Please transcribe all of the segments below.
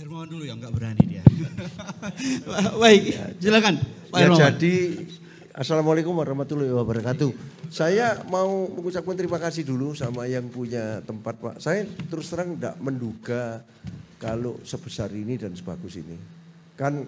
Hermawan dulu yang nggak berani dia. Baik, silakan Pak Ya, Hermawan. jadi Assalamualaikum warahmatullahi wabarakatuh. Saya mau mengucapkan terima kasih dulu sama yang punya tempat Pak. Saya terus terang tidak menduga kalau sebesar ini dan sebagus ini. Kan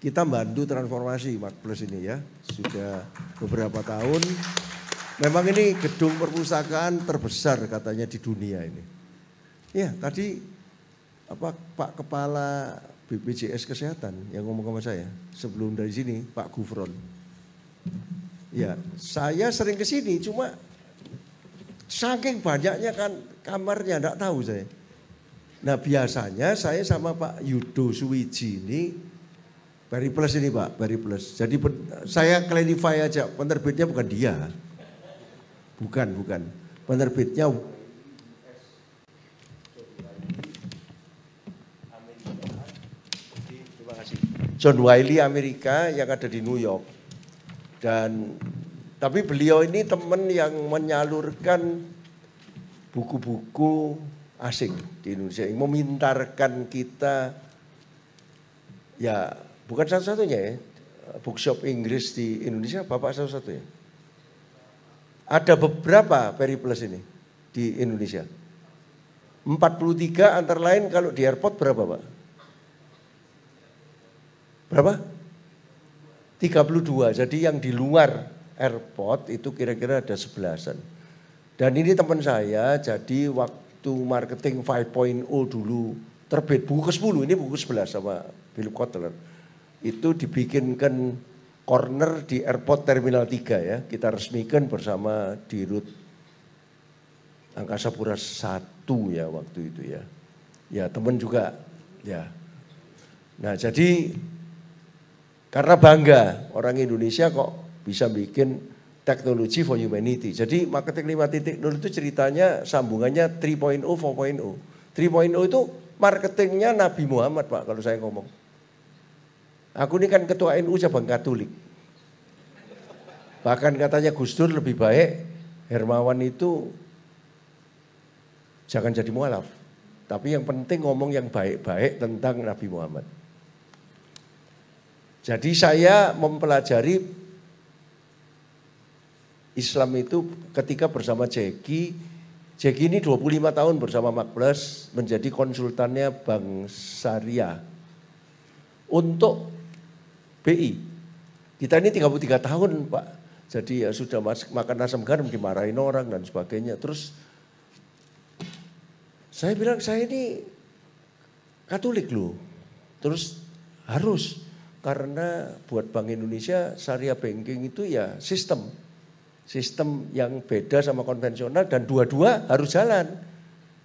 kita bantu transformasi Mak Plus ini ya. Sudah beberapa tahun. Memang ini gedung perpustakaan terbesar katanya di dunia ini. Ya tadi apa Pak Kepala BPJS Kesehatan yang ngomong sama saya sebelum dari sini Pak Gufron. Ya, saya sering ke sini cuma saking banyaknya kan kamarnya enggak tahu saya. Nah biasanya saya sama Pak Yudo Suwiji ini Peri Plus ini Pak, Peri Plus. Jadi saya clarify aja, penerbitnya bukan dia. Bukan, bukan. Penerbitnya John Wiley Amerika yang ada di New York. Dan tapi beliau ini teman yang menyalurkan buku-buku asing di Indonesia yang memintarkan kita ya bukan satu-satunya ya bookshop Inggris di Indonesia Bapak satu-satunya. Ada beberapa Periplus ini di Indonesia. 43 antara lain kalau di airport berapa Pak? Berapa? 32. Jadi yang di luar airport itu kira-kira ada sebelasan. Dan ini teman saya jadi waktu marketing 5.0 dulu terbit buku ke-10 ini buku 11 sama Philip Kotler. Itu dibikinkan corner di airport terminal 3 ya. Kita resmikan bersama Dirut Angkasa Pura 1 ya waktu itu ya. Ya teman juga ya. Nah jadi karena bangga orang Indonesia kok bisa bikin teknologi for humanity. Jadi marketing 5.0 itu ceritanya sambungannya 3.0, 4.0. 3.0 itu marketingnya Nabi Muhammad Pak kalau saya ngomong. Aku ini kan ketua NU cabang Katolik. Bahkan katanya Gus Dur lebih baik Hermawan itu jangan jadi mualaf. Tapi yang penting ngomong yang baik-baik tentang Nabi Muhammad. Jadi saya mempelajari Islam itu ketika bersama Jeki. Jeki ini 25 tahun bersama Makbles menjadi konsultannya Bank Syariah untuk BI. Kita ini 33 tahun Pak. Jadi ya sudah makan asam garam dimarahin orang dan sebagainya. Terus saya bilang saya ini Katolik loh. Terus harus karena buat Bank Indonesia syariah banking itu ya sistem. Sistem yang beda sama konvensional dan dua-dua harus jalan.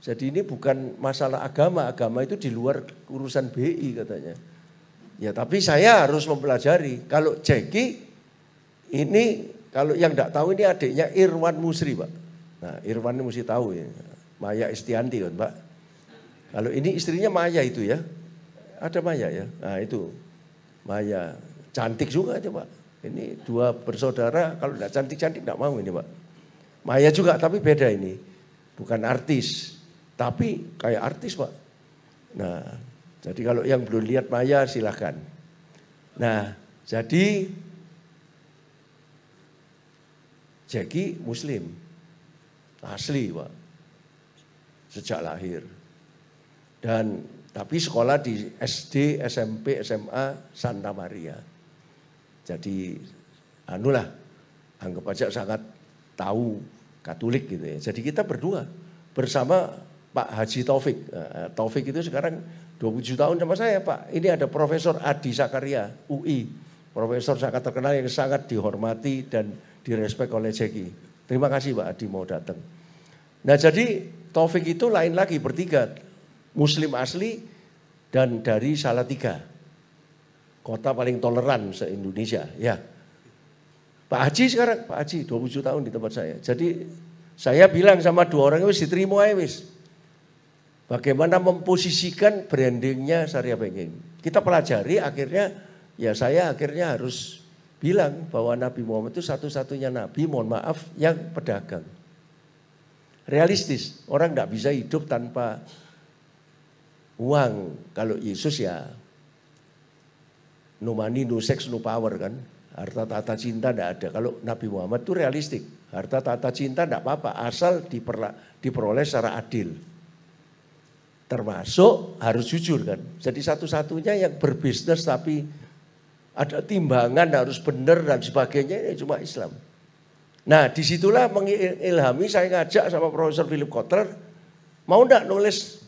Jadi ini bukan masalah agama, agama itu di luar urusan BI katanya. Ya tapi saya harus mempelajari. Kalau Jeki ini kalau yang tidak tahu ini adiknya Irwan Musri Pak. Nah Irwan ini mesti tahu ya. Maya Istianti kan Pak. Kalau ini istrinya Maya itu ya. Ada Maya ya. Nah itu Maya. Cantik juga aja Pak. Ini dua bersaudara kalau tidak cantik-cantik tidak mau ini Pak. Maya juga tapi beda ini. Bukan artis. Tapi kayak artis Pak. Nah jadi kalau yang belum lihat Maya silahkan. Nah jadi Jeki Muslim. Asli Pak. Sejak lahir. Dan tapi sekolah di SD, SMP, SMA Santa Maria. Jadi anulah anggap aja sangat tahu Katolik gitu ya. Jadi kita berdua bersama Pak Haji Taufik. Nah, Taufik itu sekarang 27 tahun sama saya Pak. Ini ada Profesor Adi Sakaria UI. Profesor sangat terkenal yang sangat dihormati dan direspek oleh Jeki. Terima kasih Pak Adi mau datang. Nah jadi Taufik itu lain lagi bertiga. Muslim asli dan dari Salatiga. Kota paling toleran se-Indonesia. Ya. Pak Haji sekarang, Pak Haji 27 tahun di tempat saya. Jadi saya bilang sama dua orang wis diterima aja wis. Bagaimana memposisikan brandingnya Syariah Banking. Kita pelajari akhirnya ya saya akhirnya harus bilang bahwa Nabi Muhammad itu satu-satunya Nabi, mohon maaf, yang pedagang. Realistis, orang tidak bisa hidup tanpa uang. Kalau Yesus ya no money, no sex, no power kan. Harta tata cinta tidak ada. Kalau Nabi Muhammad itu realistik. Harta tata cinta tidak apa-apa asal diperla, diperoleh secara adil. Termasuk harus jujur kan. Jadi satu-satunya yang berbisnis tapi ada timbangan harus benar dan sebagainya ini cuma Islam. Nah di situlah mengilhami saya ngajak sama Profesor Philip Kotler mau ndak nulis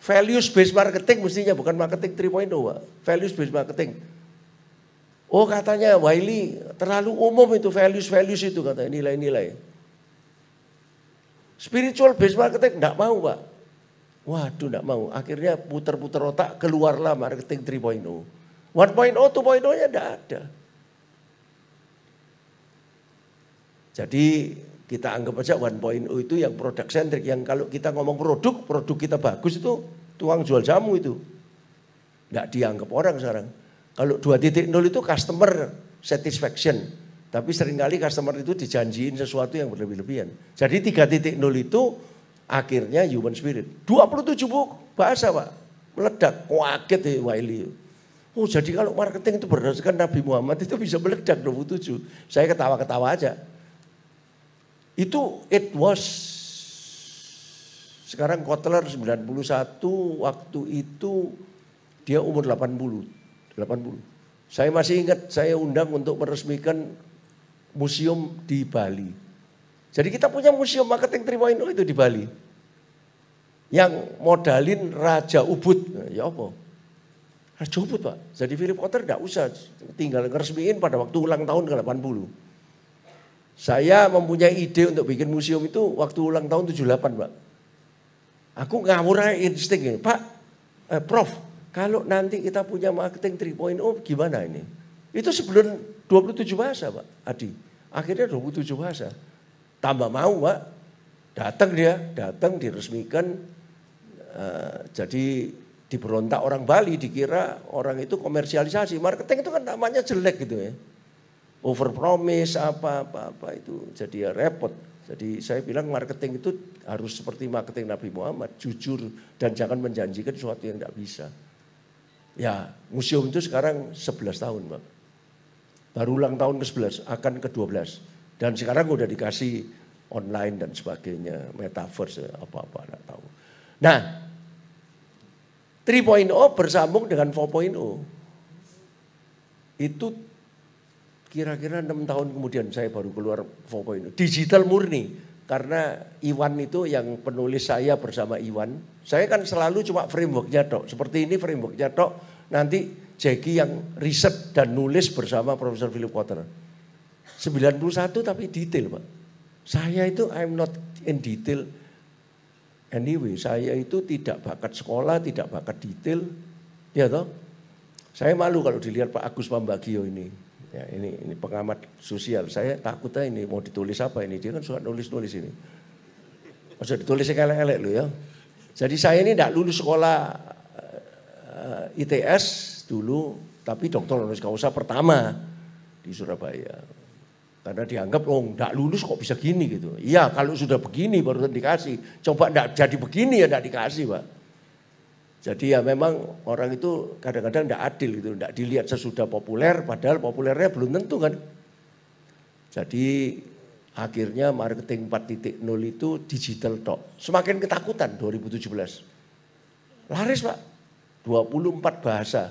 values based marketing mestinya bukan marketing 3.0 Pak. Values based marketing. Oh katanya Wiley terlalu umum itu values-values itu kata nilai-nilai. Spiritual based marketing enggak mau Pak. Waduh enggak mau. Akhirnya putar-putar otak keluarlah marketing 3.0. 1.0, 2.0-nya enggak ada. Jadi kita anggap aja 1.0 itu yang produk centric. Yang kalau kita ngomong produk, produk kita bagus itu tuang jual jamu itu. Nggak dianggap orang sekarang. Kalau 2.0 itu customer satisfaction. Tapi sering kali customer itu dijanjiin sesuatu yang berlebih-lebihan. Jadi 3.0 itu akhirnya human spirit. 27 buku bahasa Pak. Meledak. Kaget ya Wiley. Oh jadi kalau marketing itu berdasarkan Nabi Muhammad itu bisa meledak 27. Saya ketawa-ketawa aja. Itu it was sekarang Kotler 91 waktu itu dia umur 80. 80. Saya masih ingat saya undang untuk meresmikan museum di Bali. Jadi kita punya museum marketing 3.0 itu di Bali. Yang modalin Raja Ubud. Ya apa? Raja Ubud Pak. Jadi Philip Kotler tidak usah tinggal ngeresmiin pada waktu ulang tahun ke-80. Saya mempunyai ide untuk bikin museum itu waktu ulang tahun 78 Pak. Aku ngawur aja insting. Pak, eh, Prof, kalau nanti kita punya marketing 3.0 gimana ini? Itu sebelum 27 bahasa Pak Adi. Akhirnya 27 bahasa. Tambah mau Pak. Datang dia, datang diresmikan. Uh, jadi diberontak orang Bali dikira orang itu komersialisasi. Marketing itu kan namanya jelek gitu ya over promise apa apa apa itu jadi ya repot. Jadi saya bilang marketing itu harus seperti marketing Nabi Muhammad, jujur dan jangan menjanjikan sesuatu yang tidak bisa. Ya, museum itu sekarang 11 tahun, Pak. Baru ulang tahun ke-11, akan ke-12. Dan sekarang udah dikasih online dan sebagainya, metaverse apa-apa, enggak tahu. Nah, 3.0 bersambung dengan 4.0. Itu Kira-kira enam tahun kemudian saya baru keluar 4.0. Digital murni. Karena Iwan itu yang penulis saya bersama Iwan. Saya kan selalu cuma frameworknya tok. Seperti ini frameworknya tok. Nanti Jackie yang riset dan nulis bersama Profesor Philip Potter. 91 tapi detail Pak. Saya itu I'm not in detail anyway. Saya itu tidak bakat sekolah, tidak bakat detail. Ya toh. Saya malu kalau dilihat Pak Agus Pambagio ini. Ya, ini ini pengamat sosial. Saya takutnya ini mau ditulis apa ini? Dia kan suka nulis-nulis ini. Maksud ditulis elek-elek lo ya. Jadi saya ini tidak lulus sekolah eh, ITS dulu, tapi dokter honoris causa pertama di Surabaya. Karena dianggap, oh tidak lulus kok bisa gini gitu. Iya kalau sudah begini baru dikasih. Coba tidak jadi begini ya tidak dikasih Pak. Jadi ya memang orang itu kadang-kadang tidak adil gitu, tidak dilihat sesudah populer, padahal populernya belum tentu kan. Jadi akhirnya marketing 4.0 itu digital tok. Semakin ketakutan 2017. Laris pak, 24 bahasa.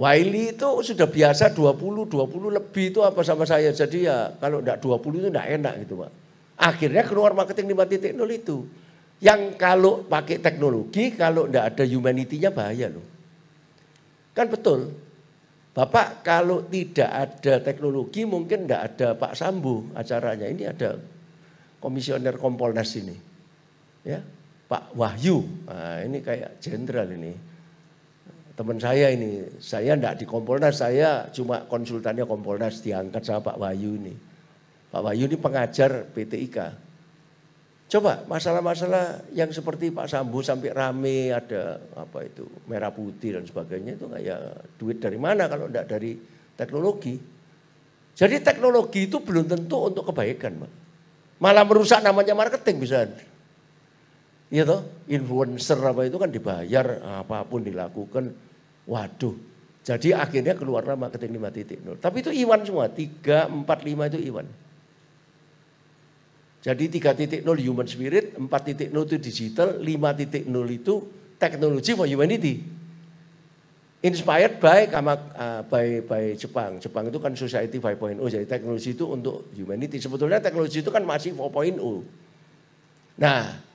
Wiley itu sudah biasa 20, 20 lebih itu apa sama saya. Jadi ya kalau tidak 20 itu tidak enak gitu pak. Akhirnya keluar marketing 5.0 itu. Yang kalau pakai teknologi, kalau tidak ada humanity-nya bahaya loh. Kan betul. Bapak kalau tidak ada teknologi mungkin tidak ada Pak Sambu acaranya. Ini ada komisioner Kompolnas ini. Ya, Pak Wahyu. Nah, ini kayak jenderal ini. Teman saya ini, saya tidak di Kompolnas, saya cuma konsultannya Kompolnas diangkat sama Pak Wahyu ini. Pak Wahyu ini pengajar PTIK. Coba masalah-masalah yang seperti Pak Sambu sampai rame ada apa itu merah putih dan sebagainya itu kayak duit dari mana kalau tidak dari teknologi. Jadi teknologi itu belum tentu untuk kebaikan, Pak. Malah merusak namanya marketing bisa. Iya toh, influencer apa itu kan dibayar, apa pun dilakukan. Waduh, jadi akhirnya keluar marketing 5.0. Tapi itu Iwan semua, 3, 4, 5 itu Iwan. Jadi 3.0 human spirit, 4.0 itu digital, 5.0 itu teknologi for humanity. Inspired by uh, by by Jepang. Jepang itu kan society 5.0, jadi teknologi itu untuk humanity. Sebetulnya teknologi itu kan masih 4.0. Nah,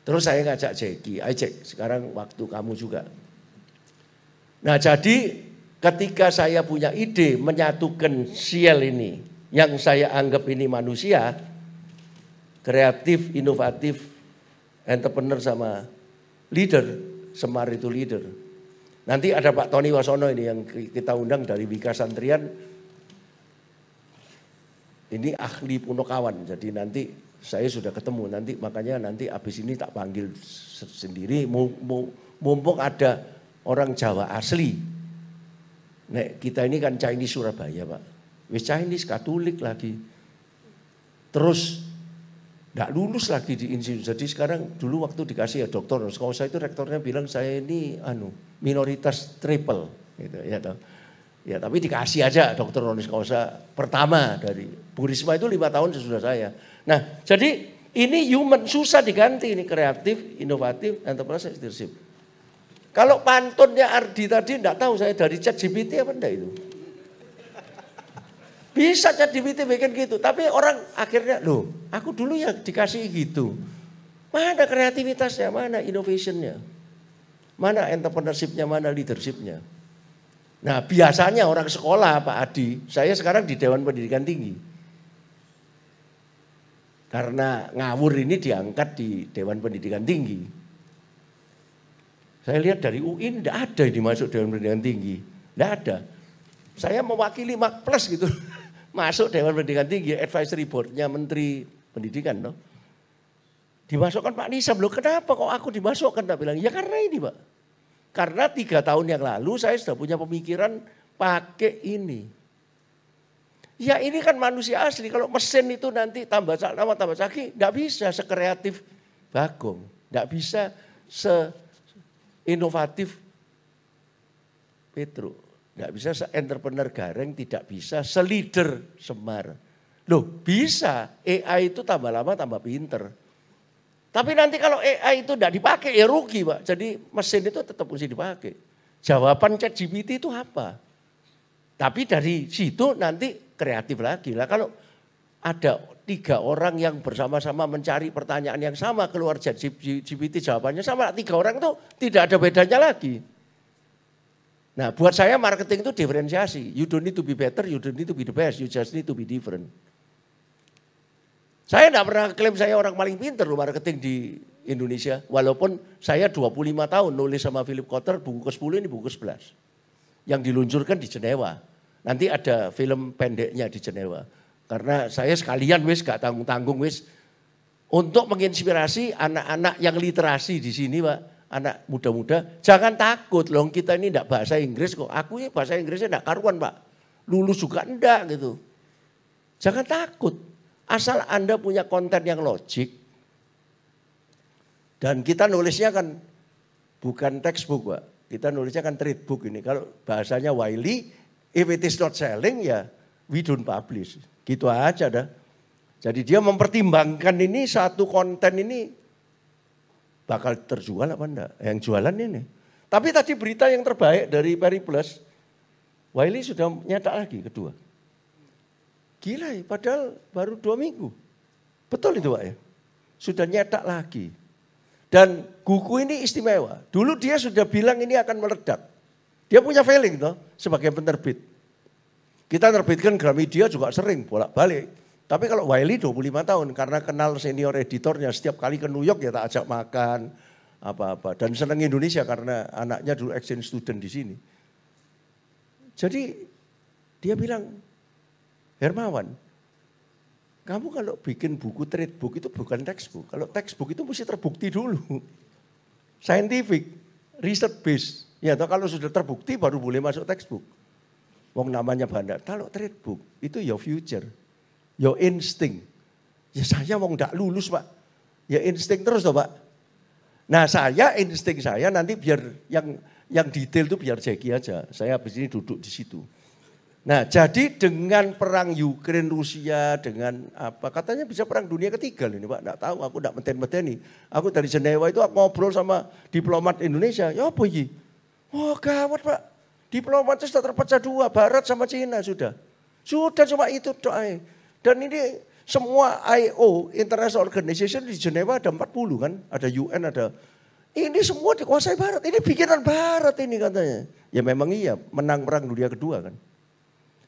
Terus saya ngajak Jeki, ayo Cek, sekarang waktu kamu juga. Nah jadi ketika saya punya ide menyatukan siel ini, yang saya anggap ini manusia, kreatif, inovatif, entrepreneur sama leader, Semar itu leader. Nanti ada Pak Tony Wasono ini yang kita undang dari Wika Santrian. Ini ahli punokawan, jadi nanti saya sudah ketemu nanti makanya nanti habis ini tak panggil sendiri mumpung ada orang Jawa asli. Nek kita ini kan Chinese Surabaya pak, wis Chinese Katolik lagi. Terus tidak lulus lagi di institut. Jadi sekarang dulu waktu dikasih ya dokter, kalau saya itu rektornya bilang saya ini anu minoritas triple gitu ya toh. Ya tapi dikasih aja dokter honoris causa pertama dari Bu Risma itu lima tahun sesudah saya. Nah, jadi ini human susah diganti ini kreatif, inovatif, entrepreneurship, leadership. Kalau pantunnya Ardi tadi enggak tahu saya dari chat GPT apa enggak itu. Bisa chat GPT bikin gitu, tapi orang akhirnya loh, aku dulu ya dikasih gitu. Mana kreativitasnya, mana innovationnya, mana entrepreneurshipnya, mana leadershipnya. Nah biasanya orang sekolah Pak Adi, saya sekarang di Dewan Pendidikan Tinggi. Karena ngawur ini diangkat di Dewan Pendidikan Tinggi. Saya lihat dari UI tidak ada yang dimasuk Dewan Pendidikan Tinggi. Tidak ada. Saya mewakili Mak Plus gitu. Masuk Dewan Pendidikan Tinggi, advisory boardnya Menteri Pendidikan. No? Dimasukkan Pak Nisam, loh kenapa kok aku dimasukkan? Tak bilang, ya karena ini Pak. Karena tiga tahun yang lalu saya sudah punya pemikiran pakai ini. Ya ini kan manusia asli. Kalau mesin itu nanti tambah nama tambah caki, nggak bisa sekreatif Bagong, nggak bisa se-inovatif Petro, nggak bisa se-entrepreneur Gareng, tidak bisa se-leader Semar. Loh bisa, AI itu tambah lama tambah pinter. Tapi nanti kalau AI itu tidak dipakai ya rugi Pak. Jadi mesin itu tetap mesti dipakai. Jawaban chat GPT itu apa? Tapi dari situ nanti kreatif lagi. Lah kalau ada tiga orang yang bersama-sama mencari pertanyaan yang sama keluar GPT jawabannya sama tiga orang itu tidak ada bedanya lagi. Nah buat saya marketing itu diferensiasi. You don't need to be better, you don't need to be the best, you just need to be different. Saya tidak pernah klaim saya orang paling pinter loh marketing di Indonesia. Walaupun saya 25 tahun nulis sama Philip Kotler buku ke-10 ini buku ke-11. Yang diluncurkan di Jenewa. Nanti ada film pendeknya di Jenewa. Karena saya sekalian wis gak tanggung-tanggung wis untuk menginspirasi anak-anak yang literasi di sini Pak, anak muda-muda, jangan takut loh kita ini enggak bahasa Inggris kok. Aku ya bahasa Inggrisnya enggak karuan Pak. Lulus juga enggak gitu. Jangan takut. Asal Anda punya konten yang logik. Dan kita nulisnya kan bukan textbook Pak. Kita nulisnya kan trade book ini. Kalau bahasanya Wiley, If it is not selling ya we don't publish. Gitu aja dah. Jadi dia mempertimbangkan ini satu konten ini bakal terjual apa enggak. Yang jualan ini. Tapi tadi berita yang terbaik dari Periplus, Wiley sudah nyetak lagi kedua. Gila ya, padahal baru dua minggu. Betul itu Pak ya? Sudah nyetak lagi. Dan buku ini istimewa. Dulu dia sudah bilang ini akan meledak. Dia punya feeling toh sebagai penerbit. Kita terbitkan Gramedia juga sering bolak-balik. Tapi kalau Wiley 25 tahun karena kenal senior editornya setiap kali ke New York ya tak ajak makan apa-apa dan senang Indonesia karena anaknya dulu exchange student di sini. Jadi dia bilang, Hermawan, kamu kalau bikin buku trade book itu bukan textbook. Kalau textbook itu mesti terbukti dulu. Scientific, research based. Ya, atau kalau sudah terbukti baru boleh masuk textbook. Wong namanya bandar. Kalau trade book itu your future, your instinct. Ya saya mau nggak lulus pak. Ya insting terus toh pak. Nah saya insting saya nanti biar yang yang detail itu biar Jackie aja. Saya habis ini duduk di situ. Nah, jadi dengan perang Ukraina Rusia dengan apa katanya bisa perang dunia ketiga ini Pak. Enggak tahu, aku enggak meten-meten nih. Aku dari Jenewa itu aku ngobrol sama diplomat Indonesia. Ya apa ini? Oh, gawat Pak. Diplomat itu sudah terpecah dua, Barat sama Cina sudah. Sudah cuma itu doa. Dan ini semua IO, International Organization di Jenewa ada 40 kan. Ada UN, ada ini semua dikuasai Barat. Ini bikinan Barat ini katanya. Ya memang iya, menang perang dunia kedua kan.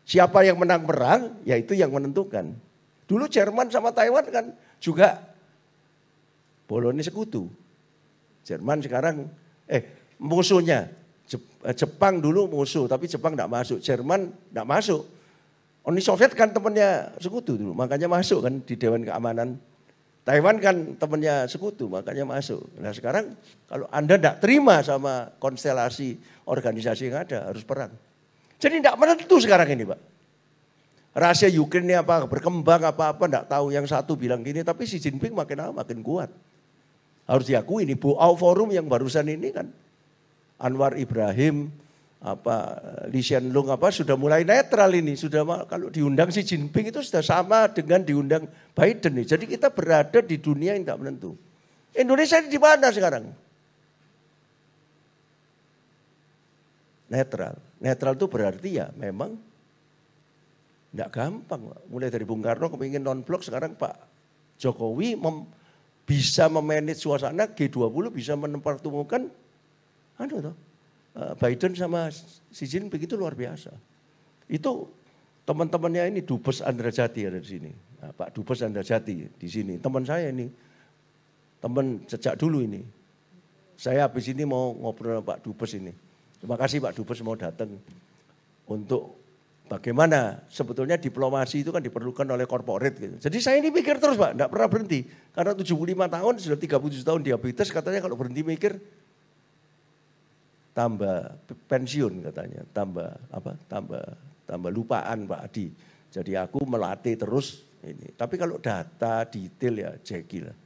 Siapa yang menang perang, ya itu yang menentukan. Dulu Jerman sama Taiwan kan juga Boloni sekutu. Jerman sekarang, eh musuhnya. Eh, Jepang dulu musuh, tapi Jepang tidak masuk. Jerman tidak masuk. Uni Soviet kan temannya sekutu dulu, makanya masuk kan di Dewan Keamanan. Taiwan kan temannya sekutu, makanya masuk. Nah sekarang kalau Anda tidak terima sama konstelasi organisasi yang ada, harus perang. Jadi tidak menentu sekarang ini Pak. Rahasia Ukraina apa, berkembang apa-apa, tidak tahu. Yang satu bilang gini, tapi si Jinping makin lama makin kuat. Harus diakui ini, Boao Forum yang barusan ini kan. Anwar Ibrahim, apa Li Hsien-lung apa sudah mulai netral ini sudah kalau diundang si Jinping itu sudah sama dengan diundang Biden nih. Jadi kita berada di dunia yang tak menentu. Indonesia ini di mana sekarang? Netral. Netral itu berarti ya memang tidak gampang. Mulai dari Bung Karno kepingin non-blok sekarang Pak Jokowi mem, bisa memanage suasana G20 bisa menempertemukan anu Eh, Biden sama Xi Jinping itu luar biasa. Itu teman-temannya ini Dubes Andra Jati ada di sini. Nah, Pak Dubes Andra Jati di sini. Teman saya ini, teman sejak dulu ini. Saya habis ini mau ngobrol sama Pak Dubes ini. Terima kasih Pak Dubes mau datang untuk bagaimana sebetulnya diplomasi itu kan diperlukan oleh korporat gitu. Jadi saya ini mikir terus Pak, enggak pernah berhenti. Karena 75 tahun, sudah 37 tahun diabetes, katanya kalau berhenti mikir tambah pensiun katanya, tambah apa? Tambah tambah lupaan Pak Adi. Jadi aku melatih terus ini. Tapi kalau data detail ya Jeki lah.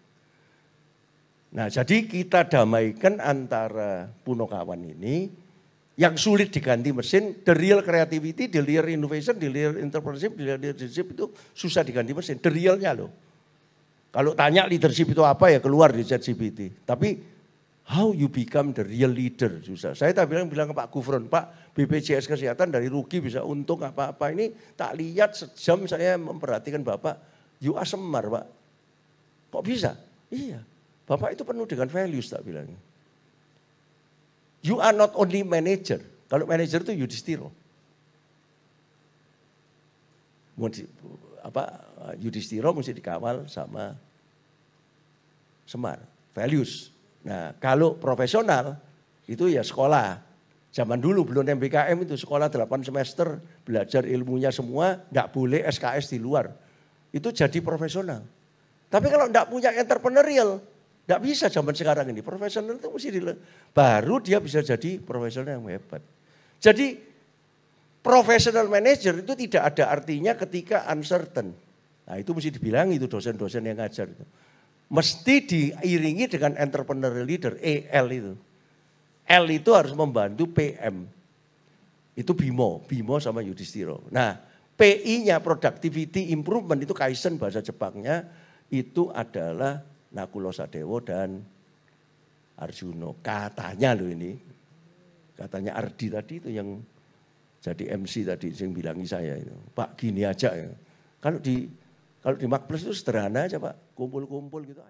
Nah jadi kita damaikan antara Punokawan ini yang sulit diganti mesin, the real creativity, the real innovation, the real entrepreneurship, the real leadership itu susah diganti mesin, the realnya loh. Kalau tanya leadership itu apa ya keluar di ChatGPT. Tapi How you become the real leader susah. Saya tak bilang bilang ke Pak Gufron, Pak BPJS Kesehatan dari rugi bisa untung apa-apa ini tak lihat sejam saya memperhatikan Bapak, you are semar Pak. Kok bisa? Iya, Bapak itu penuh dengan values tak bilang. You are not only manager. Kalau manager itu Yudhistiro. Apa Yudhistiro mesti dikawal sama Semar, values. Nah kalau profesional itu ya sekolah. Zaman dulu belum MBKM itu sekolah 8 semester, belajar ilmunya semua, nggak boleh SKS di luar. Itu jadi profesional. Tapi kalau nggak punya entrepreneurial, nggak bisa zaman sekarang ini. Profesional itu mesti di, baru dia bisa jadi profesional yang hebat. Jadi professional manager itu tidak ada artinya ketika uncertain. Nah itu mesti dibilang itu dosen-dosen yang ngajar itu mesti diiringi dengan entrepreneur leader, EL itu. L itu harus membantu PM. Itu Bimo, Bimo sama Yudhistiro. Nah, PI-nya productivity improvement itu Kaizen bahasa Jepangnya itu adalah Nakulo Sadewo dan Arjuno. Katanya loh ini. Katanya Ardi tadi itu yang jadi MC tadi yang bilangi saya itu. Pak gini aja ya. Kalau di kalau di Makples itu sederhana aja Pak, kumpul-kumpul gitu.